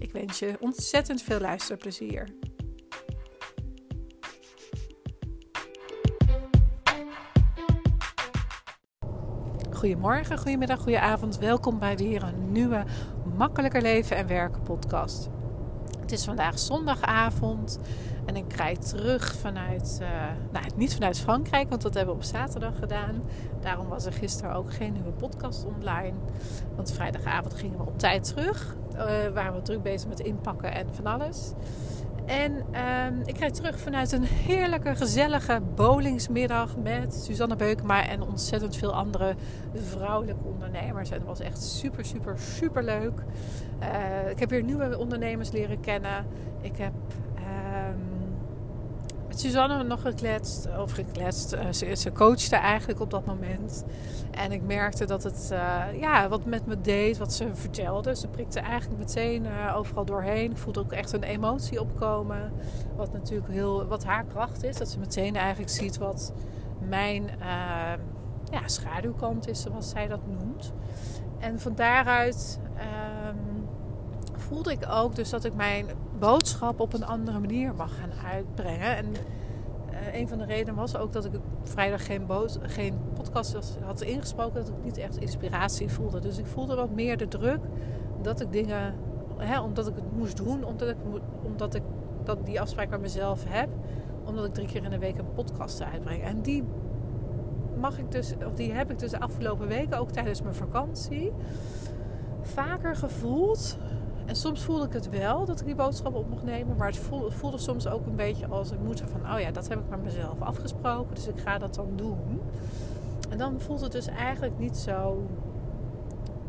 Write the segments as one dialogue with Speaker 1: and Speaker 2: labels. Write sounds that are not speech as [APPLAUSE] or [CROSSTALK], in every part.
Speaker 1: Ik wens je ontzettend veel luisterplezier. Goedemorgen, goedemiddag, goedenavond. Welkom bij weer een nieuwe Makkelijker Leven en Werken podcast. Het is vandaag zondagavond en ik rijd terug vanuit, uh, nou niet vanuit Frankrijk, want dat hebben we op zaterdag gedaan. Daarom was er gisteren ook geen nieuwe podcast online. Want vrijdagavond gingen we op tijd terug. Uh, waren we druk bezig met inpakken en van alles. En uh, ik rijd terug vanuit een heerlijke, gezellige bowlingsmiddag met Suzanne Beukema en ontzettend veel andere vrouwelijke ondernemers. En het was echt super, super, super leuk. Uh, ik heb weer nieuwe ondernemers leren kennen. Ik heb met Suzanne nog gekletst, of gekletst. Uh, ze, coachte eigenlijk op dat moment. En ik merkte dat het uh, ja, wat met me deed, wat ze vertelde. Ze prikte eigenlijk meteen uh, overal doorheen. Ik voelde ook echt een emotie opkomen. Wat natuurlijk heel, wat haar kracht is. Dat ze meteen eigenlijk ziet wat mijn ja, schaduwkant is, zoals zij dat noemt. En van daaruit voelde ik ook dus dat ik mijn boodschap op een andere manier mag gaan uitbrengen. En uh, een van de redenen was ook dat ik vrijdag geen, geen podcast had ingesproken. Dat ik niet echt inspiratie voelde. Dus ik voelde wat meer de druk dat ik dingen, hè, omdat ik het moest doen, omdat ik, omdat ik dat, die afspraak met mezelf heb. Omdat ik drie keer in de week een podcast uitbreng. En die mag ik dus, of die heb ik dus de afgelopen weken, ook tijdens mijn vakantie, vaker gevoeld en soms voelde ik het wel dat ik die boodschap op mocht nemen. Maar het voelde, soms ook een beetje als een moeder van... oh ja, dat heb ik met mezelf afgesproken. Dus ik ga dat dan doen. En dan voelt het dus eigenlijk niet zo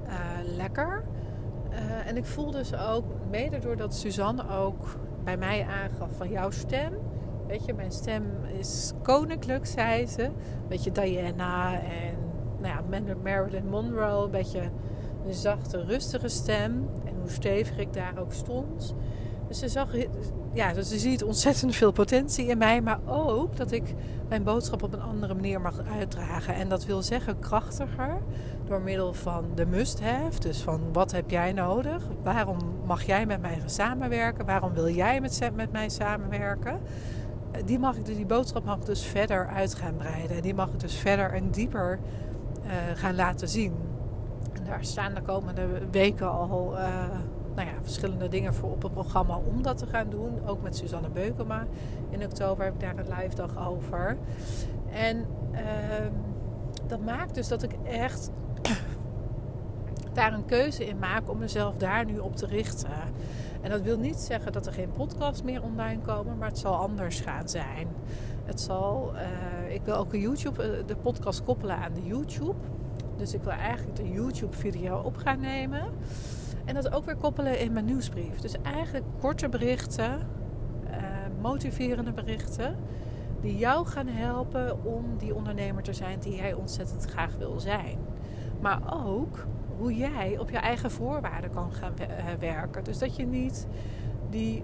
Speaker 1: uh, lekker. Uh, en ik voel dus ook, mede doordat Suzanne ook bij mij aangaf van jouw stem... Weet je, mijn stem is koninklijk, zei ze. Een beetje Diana en nou ja, Marilyn Monroe. Een beetje een zachte, rustige stem hoe stevig ik daar ook stond. Dus ze zag, ja, dus ze ziet ontzettend veel potentie in mij, maar ook dat ik mijn boodschap op een andere manier mag uitdragen. En dat wil zeggen krachtiger door middel van de must-have. Dus van wat heb jij nodig? Waarom mag jij met mij gaan samenwerken? Waarom wil jij met, met mij samenwerken? Die, mag ik, die boodschap mag ik dus verder uit gaan breiden. Die mag ik dus verder en dieper uh, gaan laten zien daar staan de komende weken al uh, nou ja, verschillende dingen voor op het programma om dat te gaan doen. Ook met Suzanne Beukema. In oktober heb ik daar een live dag over. En uh, dat maakt dus dat ik echt [CLEARS THROAT] daar een keuze in maak om mezelf daar nu op te richten. En dat wil niet zeggen dat er geen podcast meer online komen, maar het zal anders gaan zijn. Het zal, uh, ik wil ook een YouTube, eh, de podcast koppelen aan de YouTube. Dus ik wil eigenlijk de YouTube-video op gaan nemen. En dat ook weer koppelen in mijn nieuwsbrief. Dus eigenlijk korte berichten, uh, motiverende berichten. Die jou gaan helpen om die ondernemer te zijn die jij ontzettend graag wil zijn. Maar ook hoe jij op je eigen voorwaarden kan gaan eh, werken. Dus dat je niet die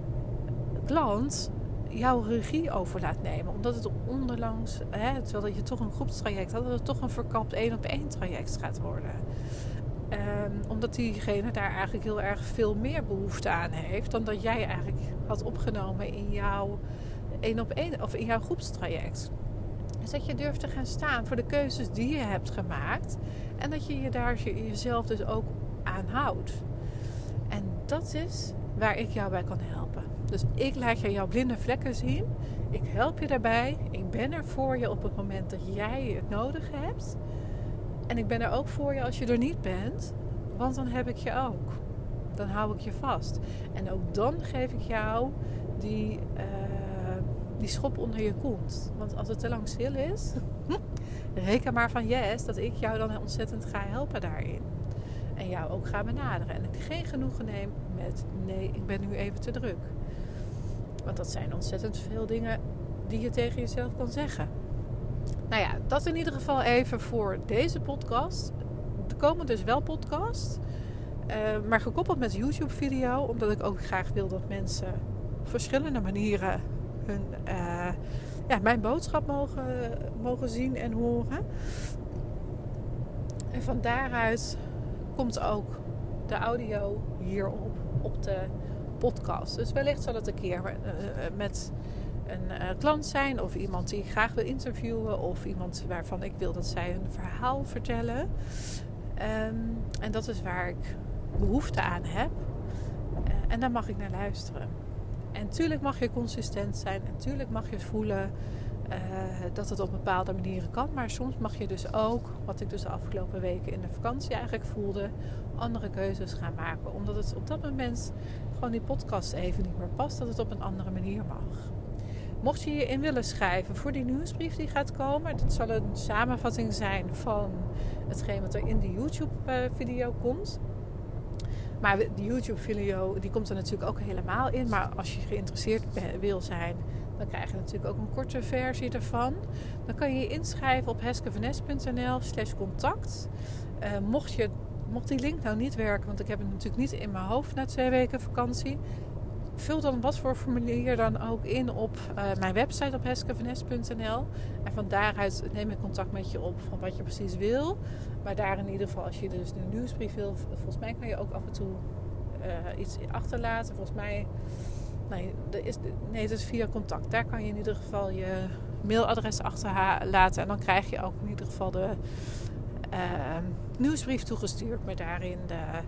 Speaker 1: klant jouw regie over laat nemen. Omdat het onderlangs, hè, terwijl je toch een groepstraject had, dat het toch een verkapt één op één traject gaat worden. Um, omdat diegene daar eigenlijk heel erg veel meer behoefte aan heeft dan dat jij eigenlijk had opgenomen in jouw één op één of in jouw groepstraject. Dus dat je durft te gaan staan voor de keuzes die je hebt gemaakt en dat je je daar jezelf dus ook aan houdt. En dat is waar ik jou bij kan helpen. Dus ik laat je jouw blinde vlekken zien. Ik help je daarbij. Ik ben er voor je op het moment dat jij het nodig hebt. En ik ben er ook voor je als je er niet bent. Want dan heb ik je ook. Dan hou ik je vast. En ook dan geef ik jou die, uh, die schop onder je kont. Want als het te lang stil is, [LAUGHS] reken maar van yes dat ik jou dan ontzettend ga helpen daarin. En jou ook ga benaderen. En ik geen genoegen neem met nee, ik ben nu even te druk. Want dat zijn ontzettend veel dingen die je tegen jezelf kan zeggen. Nou ja, dat in ieder geval even voor deze podcast. Er komen dus wel podcasts. Uh, maar gekoppeld met YouTube-video. Omdat ik ook graag wil dat mensen op verschillende manieren hun, uh, ja, mijn boodschap mogen, mogen zien en horen. En van daaruit komt ook de audio hierop op de podcast. Dus wellicht zal het een keer uh, met een uh, klant zijn of iemand die ik graag wil interviewen of iemand waarvan ik wil dat zij een verhaal vertellen. Um, en dat is waar ik behoefte aan heb. En daar mag ik naar luisteren. En tuurlijk mag je consistent zijn. En tuurlijk mag je voelen dat het op bepaalde manieren kan. Maar soms mag je dus ook, wat ik dus de afgelopen weken in de vakantie eigenlijk voelde, andere keuzes gaan maken. Omdat het op dat moment gewoon die podcast even niet meer past. Dat het op een andere manier mag. Mocht je je in willen schrijven voor die nieuwsbrief die gaat komen, dat zal een samenvatting zijn van hetgeen wat er in de YouTube-video komt. Maar die YouTube-video die komt er natuurlijk ook helemaal in. Maar als je geïnteresseerd wil zijn, dan krijg je natuurlijk ook een korte versie ervan. Dan kan je je inschrijven op heskevanes.nl slash contact. Uh, mocht, je, mocht die link nou niet werken, want ik heb het natuurlijk niet in mijn hoofd na twee weken vakantie vul dan wat voor formulier dan ook in op uh, mijn website op heskevanes.nl. En van daaruit neem ik contact met je op van wat je precies wil. Maar daar in ieder geval, als je dus een nieuwsbrief wil, volgens mij kan je ook af en toe uh, iets achterlaten. Volgens mij, nee, er is, via contact. Daar kan je in ieder geval je mailadres achterlaten. En dan krijg je ook in ieder geval de uh, nieuwsbrief toegestuurd met daarin de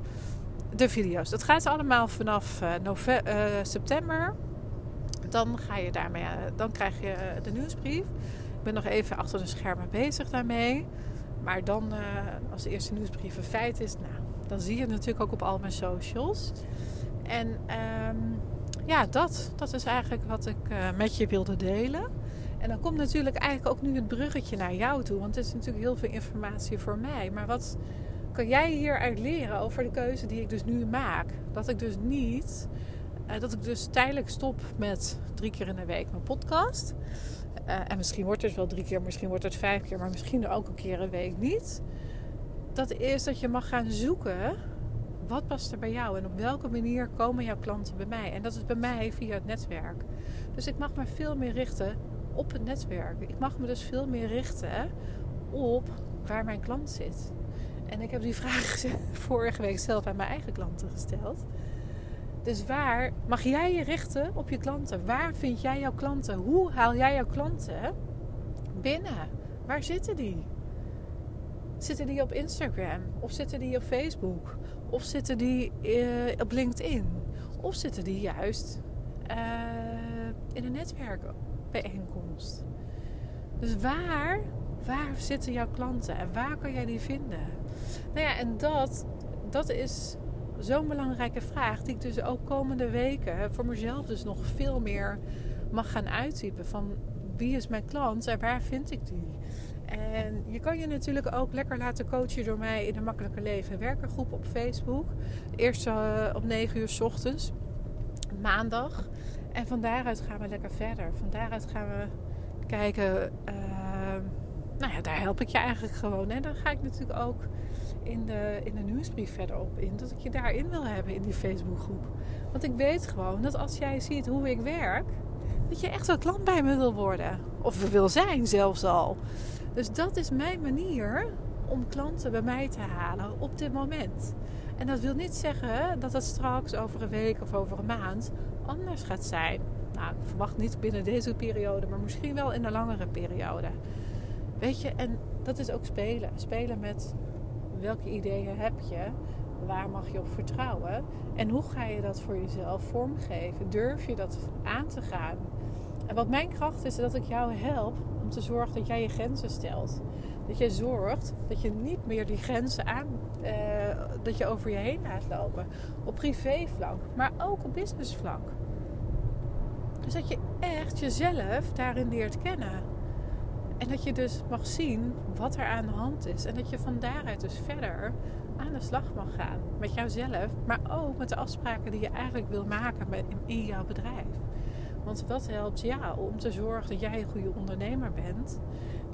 Speaker 1: de video's. Dat gaat allemaal vanaf uh, november, uh, september. Dan, ga je daarmee, uh, dan krijg je de nieuwsbrief. Ik ben nog even achter de schermen bezig daarmee. Maar dan, als de eerste nieuwsbrief een feit is, nou, dan zie je het natuurlijk ook op al mijn socials. En um, ja, dat, dat is eigenlijk wat ik met je wilde delen. En dan komt natuurlijk eigenlijk ook nu het bruggetje naar jou toe. Want het is natuurlijk heel veel informatie voor mij. Maar wat, kan jij hieruit leren over de keuze die ik dus nu maak? Dat ik dus niet, uh, dat ik dus tijdelijk stop met drie keer in de week mijn podcast. Uh, en misschien wordt het wel drie keer, misschien wordt het vijf keer, maar misschien ook een keer een week niet. Dat is dat je mag gaan zoeken wat past er bij jou en op welke manier komen jouw klanten bij mij. En dat is bij mij via het netwerk. Dus ik mag me veel meer richten op het netwerk. Ik mag me dus veel meer richten op waar mijn klant zit. En ik heb die vraag [LAUGHS] vorige week zelf aan mijn eigen klanten gesteld. Dus waar mag jij je richten op je klanten? Waar vind jij jouw klanten? Hoe haal jij jouw klanten binnen? Waar zitten die? Zitten die op Instagram? Of zitten die op Facebook? Of zitten die uh, op LinkedIn? Of zitten die juist uh, in een netwerkbijeenkomst? Dus waar, waar zitten jouw klanten en waar kan jij die vinden? Nou ja, en dat, dat is zo'n belangrijke vraag die ik dus ook komende weken voor mezelf dus nog veel meer mag gaan uittypen. Van wie is mijn klant en waar vind ik die? En je kan je natuurlijk ook lekker laten coachen door mij in de Makkelijke Leven werkengroep op Facebook. Eerst uh, om 9 uur s ochtends, maandag. En van daaruit gaan we lekker verder. Van daaruit gaan we kijken. Uh, nou ja, daar help ik je eigenlijk gewoon. En dan ga ik natuurlijk ook in de, in de nieuwsbrief verder op in. Dat ik je daarin wil hebben in die Facebookgroep. Want ik weet gewoon dat als jij ziet hoe ik werk, dat je echt wel klant bij me wil worden. Of wil zijn zelfs al. Dus dat is mijn manier om klanten bij mij te halen op dit moment. En dat wil niet zeggen dat dat straks over een week of over een maand anders gaat zijn. Nou, verwacht niet binnen deze periode, maar misschien wel in een langere periode. Weet je, en dat is ook spelen. Spelen met welke ideeën heb je? Waar mag je op vertrouwen? En hoe ga je dat voor jezelf vormgeven? Durf je dat aan te gaan? En wat mijn kracht is, dat ik jou help om te zorgen dat jij je grenzen stelt. Dat je zorgt dat je niet meer die grenzen aan, uh, dat je over je heen laat lopen. Op privévlak, maar ook op businessvlak. Dus dat je echt jezelf daarin leert kennen. En dat je dus mag zien wat er aan de hand is. En dat je van daaruit dus verder aan de slag mag gaan. Met jouzelf, maar ook met de afspraken die je eigenlijk wil maken in jouw bedrijf. Want wat helpt jou om te zorgen dat jij een goede ondernemer bent?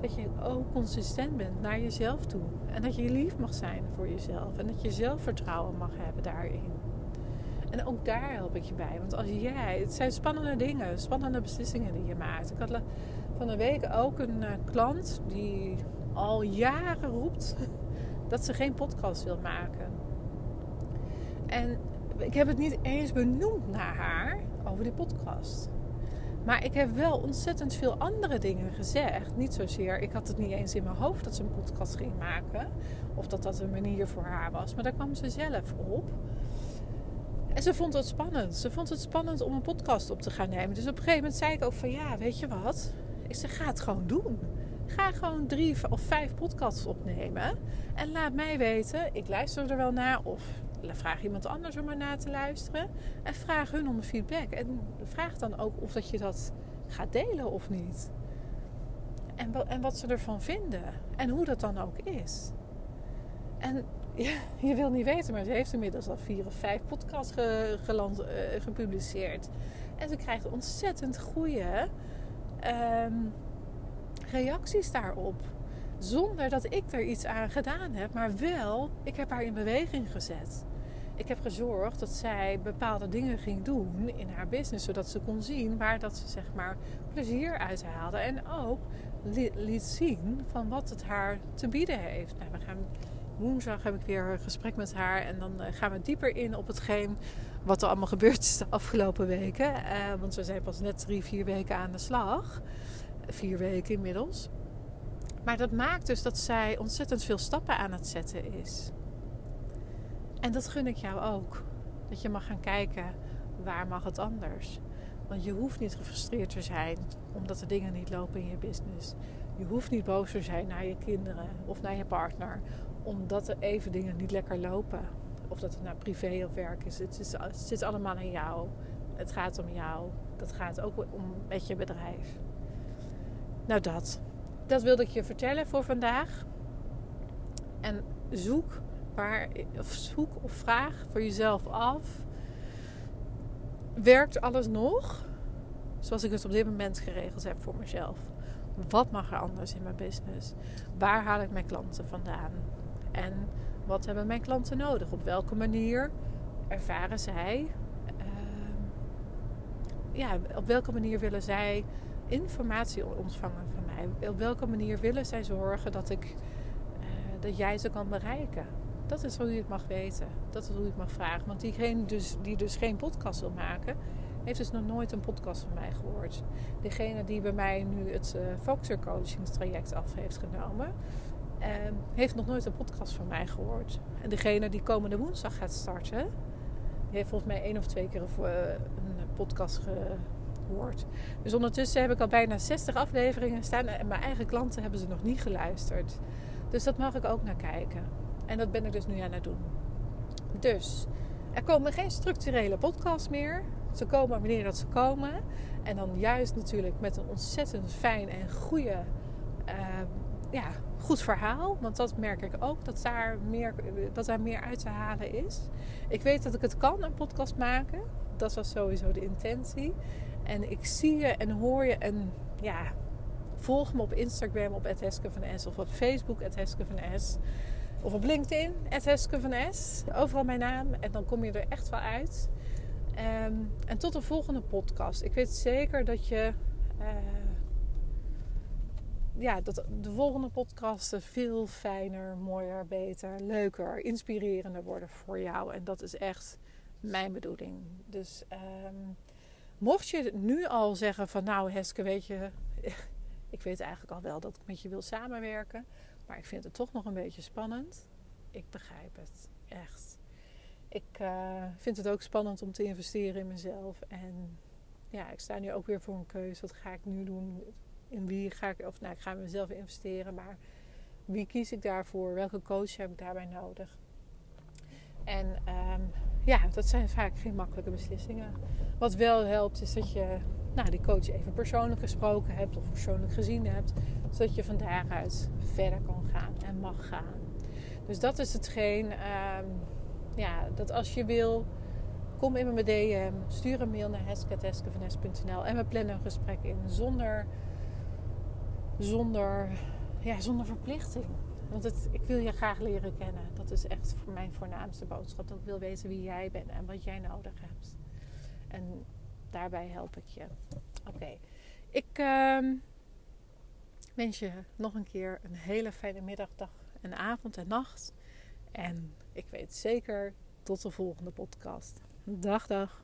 Speaker 1: Dat je ook consistent bent naar jezelf toe. En dat je lief mag zijn voor jezelf. En dat je zelfvertrouwen mag hebben daarin. En ook daar help ik je bij. Want als jij, het zijn spannende dingen, spannende beslissingen die je maakt. Ik had van een week ook een uh, klant die al jaren roept [LAUGHS] dat ze geen podcast wil maken. En ik heb het niet eens benoemd naar haar over die podcast. Maar ik heb wel ontzettend veel andere dingen gezegd. Niet zozeer, ik had het niet eens in mijn hoofd dat ze een podcast ging maken. Of dat dat een manier voor haar was. Maar daar kwam ze zelf op. En ze vond het spannend. Ze vond het spannend om een podcast op te gaan nemen. Dus op een gegeven moment zei ik ook van ja, weet je wat? Ik zeg, ga het gewoon doen. Ga gewoon drie of vijf podcasts opnemen. En laat mij weten. Ik luister er wel naar. Of vraag iemand anders om er naar te luisteren. En vraag hun om feedback. En vraag dan ook of dat je dat gaat delen of niet. En, en wat ze ervan vinden. En hoe dat dan ook is. En [LAUGHS] ja, je wil niet weten, maar ze heeft inmiddels al vier of vijf podcasts ge, geland, uh, gepubliceerd. En ze krijgt ontzettend goede ehm, reacties daarop. Zonder dat ik er iets aan gedaan heb, maar wel, ik heb haar in beweging gezet. Ik heb gezorgd dat zij bepaalde dingen ging doen in haar business, zodat ze kon zien waar dat ze zeg maar plezier uit haalde. En ook liet zien van wat het haar te bieden heeft. Nou, we gaan woensdag heb ik weer een gesprek met haar. En dan eh, gaan we dieper in op hetgeen wat er allemaal gebeurd is de afgelopen weken. Uh, want we zijn pas net drie, vier weken aan de slag. Vier weken inmiddels. Maar dat maakt dus dat zij ontzettend veel stappen aan het zetten is. En dat gun ik jou ook. Dat je mag gaan kijken waar mag het anders. Want je hoeft niet gefrustreerd te zijn omdat de dingen niet lopen in je business. Je hoeft niet boos te zijn naar je kinderen of naar je partner omdat er even dingen niet lekker lopen. Of dat het nou privé of werk is. Het, is, het zit allemaal aan jou. Het gaat om jou. Dat gaat ook om met je bedrijf. Nou dat. Dat wilde ik je vertellen voor vandaag. En zoek, waar, of zoek of vraag voor jezelf af. Werkt alles nog zoals ik het op dit moment geregeld heb voor mezelf? Wat mag er anders in mijn business? Waar haal ik mijn klanten vandaan? En wat hebben mijn klanten nodig? Op welke manier ervaren zij? Uh, ja, op welke manier willen zij informatie ontvangen van mij? Op welke manier willen zij zorgen dat, ik, uh, dat jij ze kan bereiken? Dat is hoe je het mag weten. Dat is hoe je het mag vragen. Want diegene dus, die dus geen podcast wil maken, heeft dus nog nooit een podcast van mij gehoord. Degene die bij mij nu het uh, Foxer Coachingstraject af heeft genomen, Ehm, heeft nog nooit een podcast van mij gehoord. En degene die komende woensdag gaat starten, heeft volgens mij één of twee keer eh, een podcast gehoord. Dus ondertussen heb ik al bijna 60 afleveringen staan en mijn eigen klanten hebben ze nog niet geluisterd. Dus dat mag ik ook naar kijken. En dat ben ik dus nu aan het doen. Dus er komen geen structurele podcasts meer. Ze komen wanneer dat ze komen. En dan juist natuurlijk met een ontzettend fijn en goede ehm, ja, goed verhaal. Want dat merk ik ook, dat daar, meer, dat daar meer uit te halen is. Ik weet dat ik het kan, een podcast maken. Dat was sowieso de intentie. En ik zie je en hoor je en ja, volg me op Instagram op Heske van S of op Facebook Heske van S. Of op LinkedIn, Heske van S. Overal mijn naam en dan kom je er echt wel uit. Ehm, en tot de volgende podcast. Ik weet zeker dat je... Uh, ja, dat de volgende podcasten veel fijner, mooier, beter, leuker, inspirerender worden voor jou. En dat is echt mijn bedoeling. Dus ehm, mocht je nu al zeggen van nou Heske, weet je, [LAUGHS] ik weet eigenlijk al wel dat ik met je wil samenwerken. Maar ik vind het toch nog een beetje spannend. Ik begrijp het, echt. Ik uh, vind het ook spannend om te investeren in mezelf. En ja, ik sta nu ook weer voor een keuze. Wat ga ik nu doen? in wie ga ik, of nou, ik ga mezelf investeren, maar wie kies ik daarvoor? Welke coach heb ik daarbij nodig? En ehm, ja, dat zijn vaak geen makkelijke beslissingen. Wat wel helpt, is dat je nou, die coach even persoonlijk gesproken hebt of persoonlijk gezien hebt, zodat je van daaruit verder kan gaan en mag gaan. Dus dat is hetgeen, um, ja, dat als je wil kom in mijn DM, stuur een mail naar heske.heskevanes.nl en we plannen een gesprek in zonder, zonder, ja, zonder verplichting. Want het, ik wil je graag leren kennen. Dat is echt voor mijn voornaamste boodschap. Dat ik wil weten wie jij bent en wat jij nodig hebt. En daarbij help ik je. Oké, ik ehm, wens je nog een keer een hele fijne middag, dag en avond en nacht. En ik weet zeker tot de volgende podcast. Dag, dag.